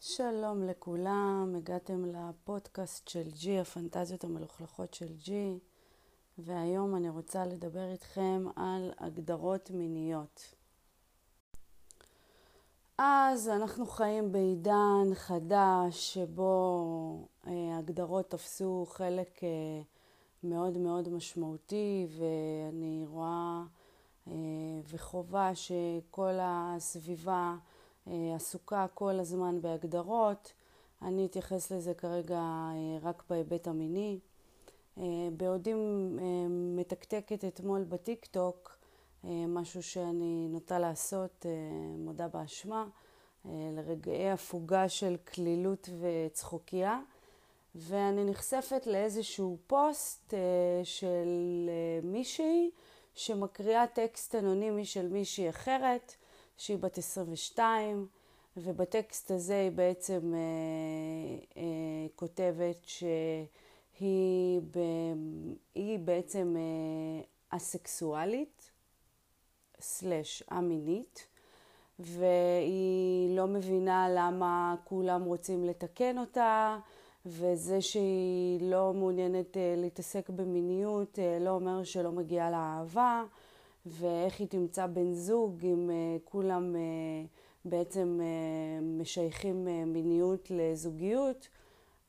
שלום לכולם, הגעתם לפודקאסט של ג'י, הפנטזיות המלוכלכות של ג'י, והיום אני רוצה לדבר איתכם על הגדרות מיניות. אז אנחנו חיים בעידן חדש שבו אה, הגדרות תפסו חלק אה, מאוד מאוד משמעותי ואני רואה אה, וחובה שכל הסביבה אה, עסוקה כל הזמן בהגדרות. אני אתייחס לזה כרגע אה, רק בהיבט המיני. בעודי מתקתקת אתמול בטיק טוק, משהו שאני נוטה לעשות, מודה באשמה, לרגעי הפוגה של כלילות וצחוקייה, ואני נחשפת לאיזשהו פוסט של מישהי שמקריאה טקסט אנונימי של מישהי אחרת. שהיא בת 22, ובטקסט הזה היא בעצם אה, אה, כותבת שהיא ב, בעצם אה, אסקסואלית, סלש א-מינית, והיא לא מבינה למה כולם רוצים לתקן אותה, וזה שהיא לא מעוניינת אה, להתעסק במיניות אה, לא אומר שלא מגיעה לה אהבה. ואיך היא תמצא בן זוג אם uh, כולם בעצם משייכים מיניות לזוגיות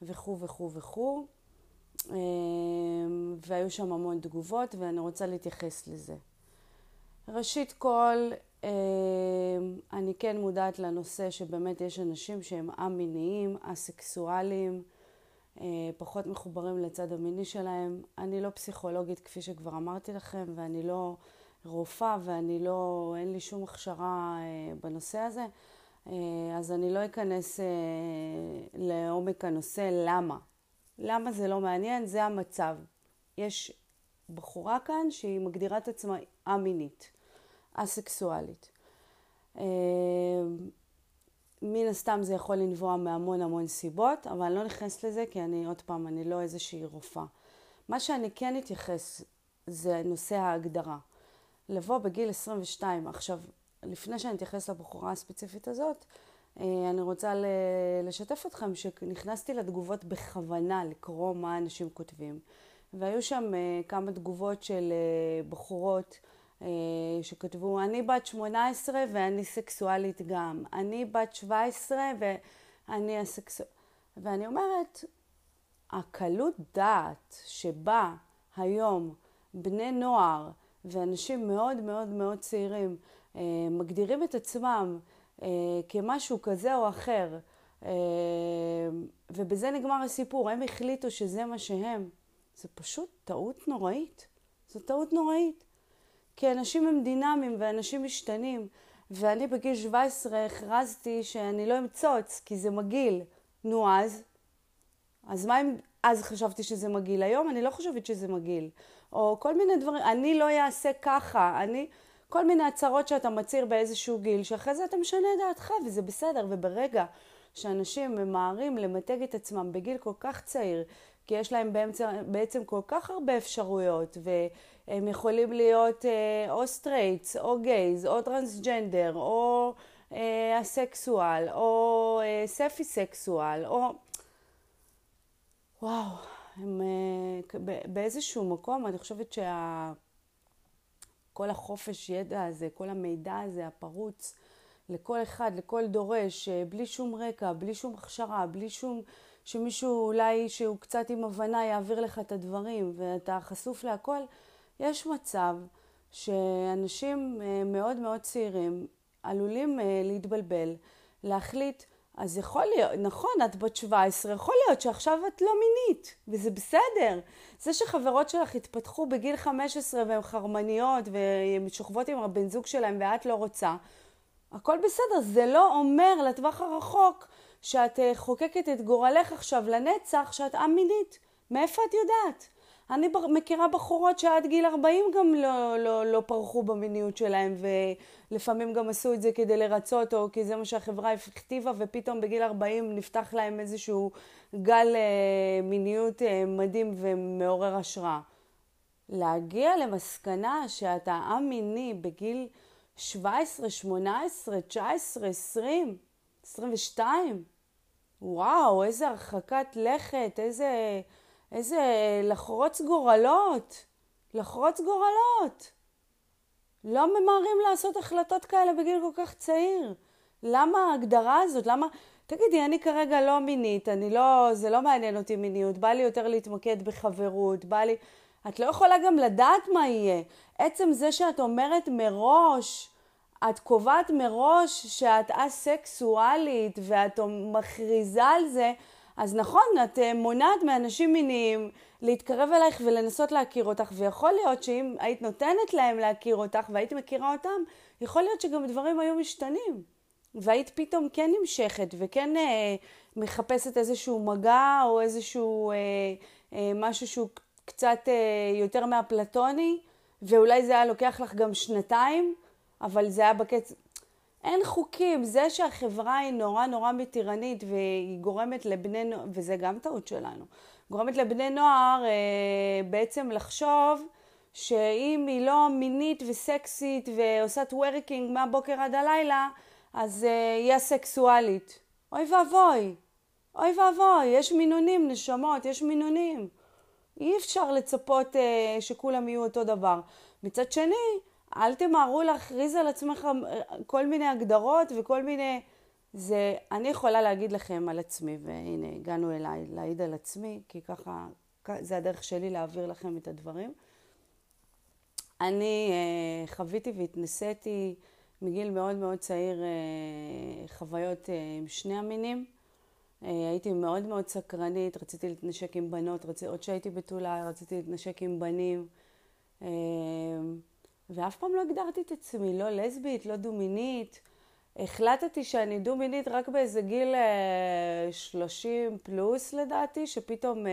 וכו' וכו' וכו'. והיו שם המון תגובות ואני רוצה להתייחס לזה. ראשית כל, אני כן מודעת לנושא שבאמת יש אנשים שהם א-מיניים, uh, פחות מחוברים לצד המיני שלהם. אני לא פסיכולוגית כפי שכבר אמרתי לכם ואני לא... רופאה ואני לא, אין לי שום הכשרה אה, בנושא הזה, אה, אז אני לא אכנס אה, לעומק הנושא למה. למה זה לא מעניין? זה המצב. יש בחורה כאן שהיא מגדירה את עצמה א-מינית, אסקסואלית. מן הסתם זה יכול לנבוע מהמון המון סיבות, אבל אני לא נכנסת לזה כי אני, עוד פעם, אני לא איזושהי רופאה. מה שאני כן אתייחס זה נושא ההגדרה. לבוא בגיל 22. עכשיו, לפני שאני אתייחס לבחורה הספציפית הזאת, אה, אני רוצה לשתף אתכם שנכנסתי לתגובות בכוונה לקרוא מה אנשים כותבים. והיו שם אה, כמה תגובות של אה, בחורות שכתבו, אני בת 18 ואני סקסואלית גם. אני בת 17 ואני הסקסואלית. ואני אומרת, הקלות דעת שבה היום בני נוער ואנשים מאוד מאוד מאוד צעירים אה, מגדירים את עצמם אה, כמשהו כזה או אחר, אה, ובזה נגמר הסיפור, הם החליטו שזה מה שהם. זה פשוט טעות נוראית. זו טעות נוראית. כי אנשים הם דינמיים ואנשים משתנים, ואני בגיל 17 הכרזתי שאני לא אמצוץ, כי זה מגעיל. נו אז? אז מה אם אז חשבתי שזה מגעיל? היום אני לא חושבת שזה מגעיל. או כל מיני דברים, אני לא אעשה ככה, אני, כל מיני הצהרות שאתה מצהיר באיזשהו גיל, שאחרי זה אתה משנה את דעתך, וזה בסדר, וברגע שאנשים ממהרים למתג את עצמם בגיל כל כך צעיר, כי יש להם באמצע, בעצם כל כך הרבה אפשרויות, והם יכולים להיות אה, או straights, או gays, או טרנסג'נדר, או אה, אסקסואל, או אה, ספי סקסואל, או... וואו. הם אה, באיזשהו מקום, אני חושבת שה... החופש ידע הזה, כל המידע הזה הפרוץ לכל אחד, לכל דורש, אה, בלי שום רקע, בלי שום הכשרה, בלי שום... שמישהו אולי שהוא קצת עם הבנה יעביר לך את הדברים ואתה חשוף להכל, יש מצב שאנשים אה, מאוד מאוד צעירים עלולים להתבלבל, להחליט אז יכול להיות, נכון, את בת 17, יכול להיות שעכשיו את לא מינית, וזה בסדר. זה שחברות שלך התפתחו בגיל 15 והן חרמניות והן שוכבות עם הבן זוג שלהן ואת לא רוצה, הכל בסדר. זה לא אומר לטווח הרחוק שאת אה, חוקקת את גורלך עכשיו לנצח שאת א-מינית. מאיפה את יודעת? אני מכירה בחורות שעד גיל 40 גם לא, לא, לא פרחו במיניות שלהם ולפעמים גם עשו את זה כדי לרצות או כי זה מה שהחברה הכתיבה ופתאום בגיל 40 נפתח להם איזשהו גל אה, מיניות אה, מדהים ומעורר השראה. להגיע למסקנה שאתה א-מיני בגיל 17, 18, 19, 20, 22, וואו, איזה הרחקת לכת, איזה, איזה לחרוץ גורלות, לחרוץ גורלות. לא ממהרים לעשות החלטות כאלה בגיל כל כך צעיר. למה ההגדרה הזאת? למה... תגידי, אני כרגע לא מינית, אני לא... זה לא מעניין אותי מיניות, בא לי יותר להתמקד בחברות, בא לי... את לא יכולה גם לדעת מה יהיה. עצם זה שאת אומרת מראש, את קובעת מראש שאת אסקסואלית ואת מכריזה על זה, אז נכון, את אה, מונעת מאנשים מיניים להתקרב אלייך ולנסות להכיר אותך, ויכול להיות שאם היית נותנת להם להכיר אותך והיית מכירה אותם, יכול להיות שגם דברים היו משתנים. והיית פתאום כן נמשכת וכן אה, מחפשת איזשהו מגע או איזשהו אה, אה, משהו שהוא קצת אה, יותר מהפלטוני, ואולי זה היה לוקח לך גם שנתיים, אבל זה היה בקצב... אין חוקים. זה שהחברה היא נורא נורא מתירנית והיא גורמת לבני נוער, וזה גם טעות שלנו, גורמת לבני נוער אה, בעצם לחשוב שאם היא לא מינית וסקסית ועושה טוורקינג מהבוקר עד הלילה, אז אה, היא אסקסואלית. אוי ואבוי, אוי ואבוי, יש מינונים, נשמות, יש מינונים. אי אפשר לצפות אה, שכולם יהיו אותו דבר. מצד שני, אל תמהרו להכריז על עצמך אה, כל מיני הגדרות וכל מיני... זה, אני יכולה להגיד לכם על עצמי, והנה, הגענו אליי להעיד על עצמי, כי ככה, זה הדרך שלי להעביר לכם את הדברים. אני אה, חוויתי והתנסיתי מגיל מאוד מאוד צעיר אה, חוויות אה, עם שני המינים. אה, הייתי מאוד מאוד סקרנית, רציתי להתנשק עם בנות, רצ... עוד שהייתי בתולה רציתי להתנשק עם בנים. ואף פעם לא הגדרתי את עצמי, לא לסבית, לא דו-מינית. החלטתי שאני דו-מינית רק באיזה גיל 30 פלוס לדעתי, שפתאום,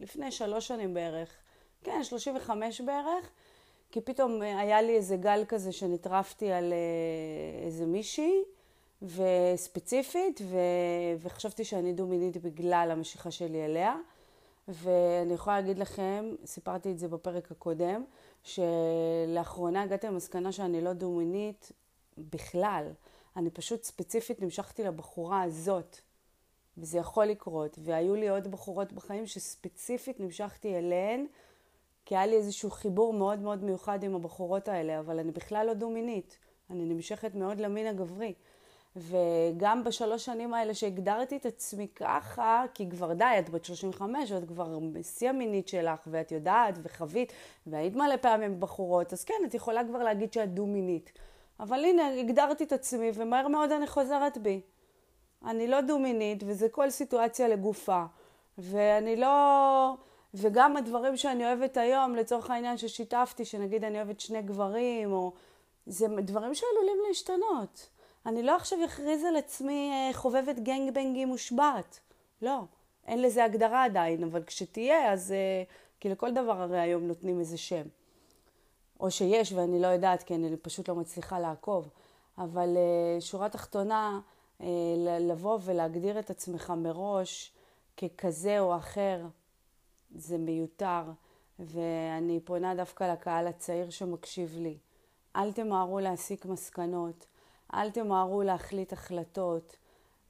לפני שלוש שנים בערך, כן, 35 בערך, כי פתאום היה לי איזה גל כזה שנטרפתי על איזה מישהי, וספציפית, ו... וחשבתי שאני דו-מינית בגלל המשיכה שלי אליה. ואני יכולה להגיד לכם, סיפרתי את זה בפרק הקודם, שלאחרונה הגעתי למסקנה שאני לא דו-מינית בכלל. אני פשוט ספציפית נמשכתי לבחורה הזאת, וזה יכול לקרות. והיו לי עוד בחורות בחיים שספציפית נמשכתי אליהן, כי היה לי איזשהו חיבור מאוד מאוד מיוחד עם הבחורות האלה, אבל אני בכלל לא דו-מינית. אני נמשכת מאוד למין הגברי. וגם בשלוש שנים האלה שהגדרתי את עצמי ככה, כי כבר די, את בת 35, ואת כבר בשיא המינית שלך, ואת יודעת, וחווית, והיית מלא פעמים בחורות, אז כן, את יכולה כבר להגיד שאת דו-מינית. אבל הנה, הגדרתי את עצמי, ומהר מאוד אני חוזרת בי. אני לא דו-מינית, וזה כל סיטואציה לגופה. ואני לא... וגם הדברים שאני אוהבת היום, לצורך העניין ששיתפתי, שנגיד אני אוהבת שני גברים, או... זה דברים שעלולים להשתנות. אני לא עכשיו אכריז על עצמי אה, חובבת גנגבנגים מושבעת. לא, אין לזה הגדרה עדיין, אבל כשתהיה, אז... אה, כי לכל דבר הרי היום נותנים איזה שם. או שיש ואני לא יודעת, כי אני פשוט לא מצליחה לעקוב. אבל אה, שורה תחתונה, לבוא ולהגדיר את עצמך מראש ככזה או אחר, זה מיותר. ואני פונה דווקא לקהל הצעיר שמקשיב לי. אל תמהרו להסיק מסקנות. אל תמהרו להחליט החלטות.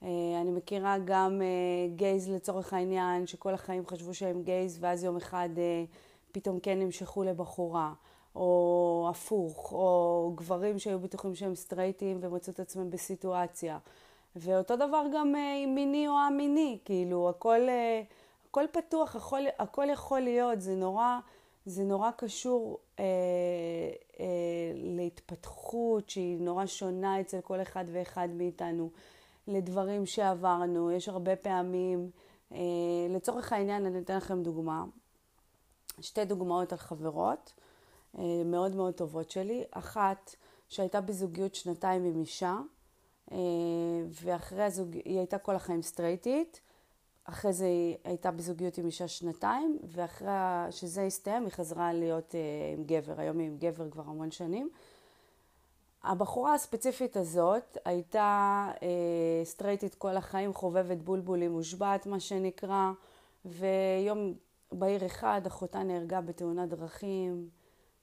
אה, אני מכירה גם אה, גייז לצורך העניין, שכל החיים חשבו שהם גייז, ואז יום אחד אה, פתאום כן נמשכו לבחורה, או הפוך, או גברים שהיו בטוחים שהם סטרייטים ומצאו את עצמם בסיטואציה. ואותו דבר גם עם מיני או א-מיני, כאילו, הכל, הכל פתוח, הכל, הכל יכול להיות, זה נורא... זה נורא קשור אה, אה, להתפתחות שהיא נורא שונה אצל כל אחד ואחד מאיתנו, לדברים שעברנו. יש הרבה פעמים, אה, לצורך העניין אני אתן לכם דוגמה, שתי דוגמאות על חברות אה, מאוד מאוד טובות שלי. אחת שהייתה בזוגיות שנתיים עם אישה, אה, ואחרי הזוג... היא הייתה כל החיים סטרייטית. אחרי זה היא הייתה בזוגיות עם אישה שנתיים, ואחרי שזה הסתיים היא חזרה להיות אה, עם גבר. היום היא עם גבר כבר המון שנים. הבחורה הספציפית הזאת הייתה אה, סטרייטית כל החיים, חובבת בולבולים מושבעת, מה שנקרא, ויום בעיר אחד, אחותה נהרגה בתאונת דרכים,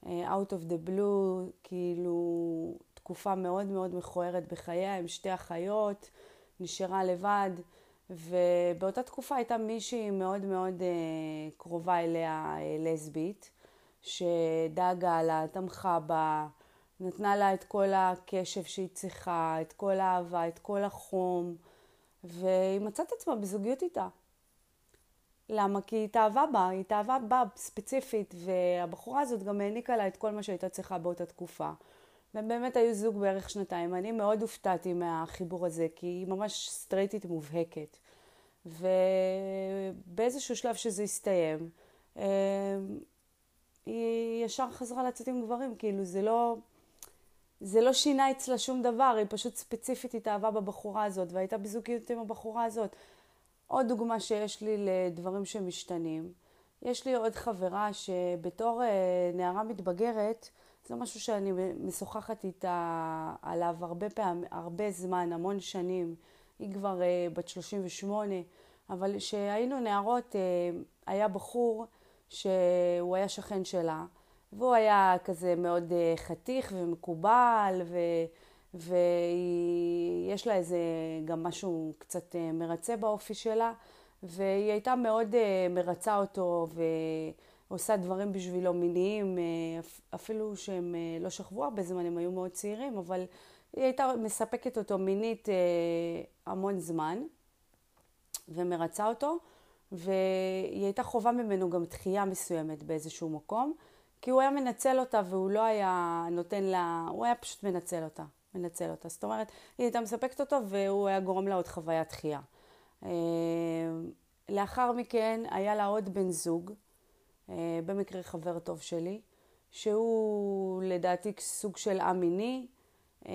אה, out of the blue, כאילו תקופה מאוד מאוד מכוערת בחייה, עם שתי אחיות, נשארה לבד, ובאותה תקופה הייתה מישהי מאוד מאוד uh, קרובה אליה, uh, לסבית, שדאגה לה, תמכה בה, נתנה לה את כל הקשב שהיא צריכה, את כל האהבה, את כל החום, והיא מצאת עצמה בזוגיות איתה. למה? כי היא התאהבה בה, היא התאהבה בה ספציפית, והבחורה הזאת גם העניקה לה את כל מה שהייתה צריכה באותה תקופה. והם באמת היו זוג בערך שנתיים. אני מאוד הופתעתי מהחיבור הזה, כי היא ממש סטרייטית מובהקת. ובאיזשהו שלב שזה הסתיים, אה, היא ישר חזרה לצאת עם גברים, כאילו זה לא, זה לא שינה אצלה שום דבר, היא פשוט ספציפית התאהבה בבחורה הזאת, והייתה בזוגיות עם הבחורה הזאת. עוד דוגמה שיש לי לדברים שמשתנים, יש לי עוד חברה שבתור אה, נערה מתבגרת, זה משהו שאני משוחחת איתה עליו הרבה פעמים, הרבה זמן, המון שנים. היא כבר uh, בת 38, אבל כשהיינו נערות, uh, היה בחור שהוא היה שכן שלה, והוא היה כזה מאוד uh, חתיך ומקובל, ו... ויש לה איזה גם משהו קצת מרצה באופי שלה, והיא הייתה מאוד מרצה אותו, ו... עושה דברים בשבילו מיניים, אה, אפילו שהם אה, לא שכבו הרבה זמן, הם היו מאוד צעירים, אבל היא הייתה מספקת אותו מינית אה, המון זמן ומרצה אותו, והיא הייתה חובה ממנו גם דחייה מסוימת באיזשהו מקום, כי הוא היה מנצל אותה והוא לא היה נותן לה, הוא היה פשוט מנצל אותה, מנצל אותה. זאת אומרת, היא הייתה מספקת אותו והוא היה גורם לה עוד חוויית דחייה. לאחר מכן היה לה עוד בן זוג, במקרה חבר טוב שלי, שהוא לדעתי סוג של א מיני, אה,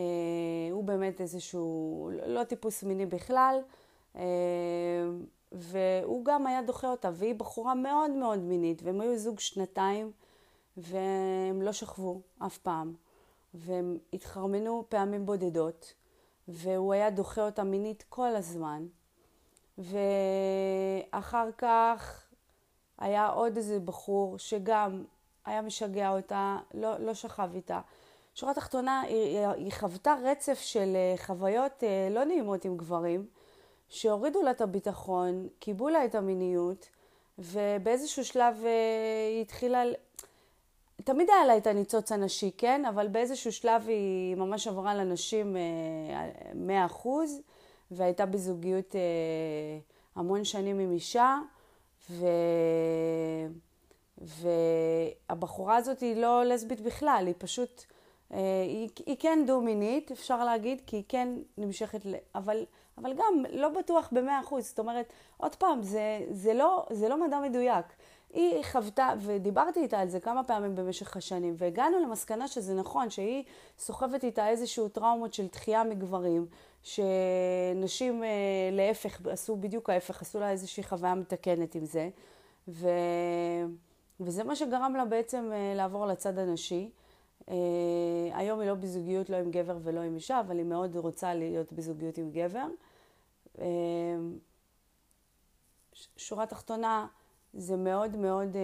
הוא באמת איזשהו, לא טיפוס מיני בכלל, אה, והוא גם היה דוחה אותה, והיא בחורה מאוד מאוד מינית, והם היו זוג שנתיים, והם לא שכבו אף פעם, והם התחרמנו פעמים בודדות, והוא היה דוחה אותה מינית כל הזמן, ואחר כך היה עוד איזה בחור שגם היה משגע אותה, לא, לא שכב איתה. שורה תחתונה, היא, היא חוותה רצף של אה, חוויות אה, לא נעימות עם גברים, שהורידו לה את הביטחון, קיבלו לה את המיניות, ובאיזשהו שלב אה, היא התחילה... תמיד היה לה את הניצוץ הנשי, כן? אבל באיזשהו שלב היא ממש עברה לנשים 100%, והייתה בזוגיות המון שנים עם אישה. ו... והבחורה הזאת היא לא לסבית בכלל, היא פשוט, אה, היא, היא כן דו-מינית, אפשר להגיד, כי היא כן נמשכת, ל... אבל, אבל גם לא בטוח במאה אחוז. זאת אומרת, עוד פעם, זה, זה, לא, זה לא מדע מדויק. היא חוותה, ודיברתי איתה על זה כמה פעמים במשך השנים, והגענו למסקנה שזה נכון, שהיא סוחבת איתה איזשהו טראומות של דחייה מגברים, שנשים אה, להפך, עשו בדיוק ההפך, עשו לה איזושהי חוויה מתקנת עם זה. ו... וזה מה שגרם לה בעצם אה, לעבור לצד הנשי. אה, היום היא לא בזוגיות לא עם גבר ולא עם אישה, אבל היא מאוד רוצה להיות בזוגיות עם גבר. שורה תחתונה, זה מאוד מאוד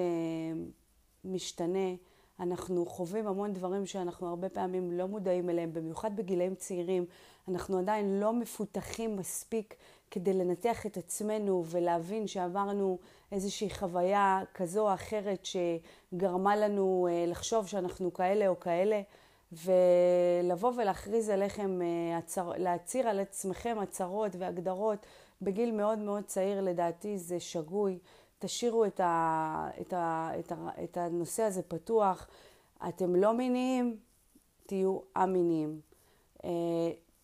משתנה. אנחנו חווים המון דברים שאנחנו הרבה פעמים לא מודעים אליהם, במיוחד בגילאים צעירים. אנחנו עדיין לא מפותחים מספיק כדי לנתח את עצמנו ולהבין שעברנו איזושהי חוויה כזו או אחרת שגרמה לנו אה, לחשוב שאנחנו כאלה או כאלה, ולבוא ולהכריז עליכם, אה, להצהיר על עצמכם הצהרות והגדרות בגיל מאוד מאוד צעיר, לדעתי זה שגוי. תשאירו את, ה, את, ה, את, ה, את הנושא הזה פתוח. אתם לא מיניים, תהיו א-מיניים. אה,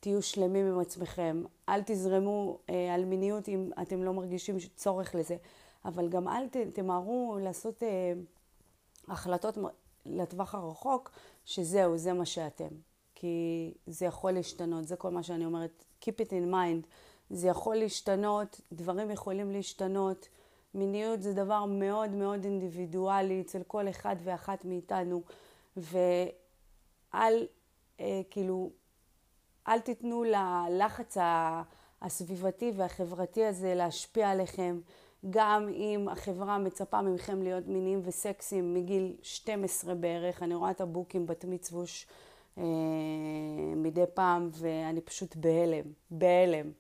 תהיו שלמים עם עצמכם. אל תזרמו אה, על מיניות אם אתם לא מרגישים צורך לזה. אבל גם אל ת, תמהרו לעשות אה, החלטות לטווח הרחוק, שזהו, זה מה שאתם. כי זה יכול להשתנות, זה כל מה שאני אומרת. Keep it in mind. זה יכול להשתנות, דברים יכולים להשתנות. מיניות זה דבר מאוד מאוד אינדיבידואלי אצל כל אחד ואחת מאיתנו, ואל, אה, כאילו, אל תיתנו ללחץ הסביבתי והחברתי הזה להשפיע עליכם. גם אם החברה מצפה מכם להיות מיניים וסקסיים מגיל 12 בערך, אני רואה את הבוקים בת מצווש אה, מדי פעם, ואני פשוט בהלם, בהלם.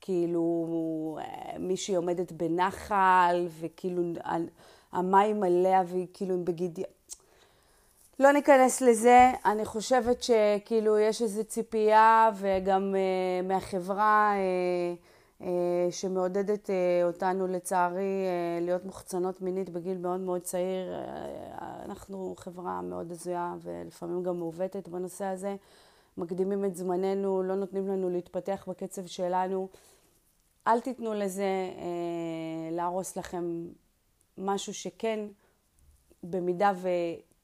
כאילו, אה, מישהי עומדת בנחל, וכאילו המים עליה, והיא כאילו בגידי... לא ניכנס לזה, אני חושבת שכאילו יש איזו ציפייה וגם uh, מהחברה uh, uh, שמעודדת uh, אותנו לצערי uh, להיות מוחצנות מינית בגיל מאוד מאוד צעיר. Uh, אנחנו חברה מאוד הזויה ולפעמים גם מעוותת בנושא הזה. מקדימים את זמננו, לא נותנים לנו להתפתח בקצב שלנו. אל תיתנו לזה uh, להרוס לכם משהו שכן, במידה ו...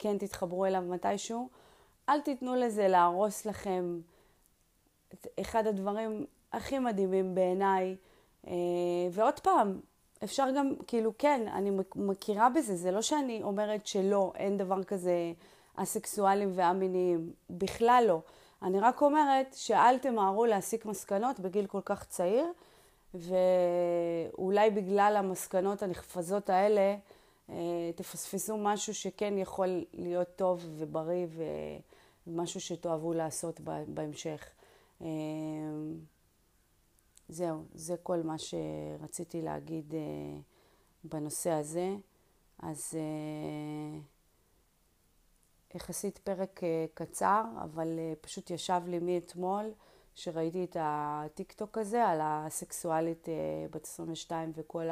כן תתחברו אליו מתישהו. אל תיתנו לזה להרוס לכם את אחד הדברים הכי מדהימים בעיניי. אה, ועוד פעם, אפשר גם, כאילו, כן, אני מכירה בזה, זה לא שאני אומרת שלא, אין דבר כזה אסקסואלים ואמיניים, בכלל לא. אני רק אומרת שאל תמהרו להסיק מסקנות בגיל כל כך צעיר, ואולי בגלל המסקנות הנחפזות האלה, אה, תפספסו משהו שכן יכול להיות טוב ובריא ומשהו שתאהבו לעשות בהמשך. אה, זהו, זה כל מה שרציתי להגיד אה, בנושא הזה. אז יחסית פרק קצר, אבל פשוט ישב לי מאתמול, שראיתי את הטיק טוק הזה על הסקסואלית בת 22 וכל.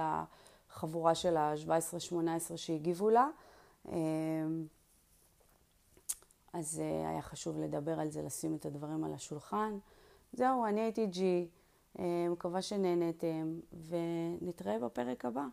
החבורה של ה-17-18 שהגיבו לה. אמ, אז אה, היה חשוב לדבר על זה, לשים את הדברים על השולחן. זהו, אני הייתי ג'י, אה, מקווה שנהנתם, ונתראה בפרק הבא.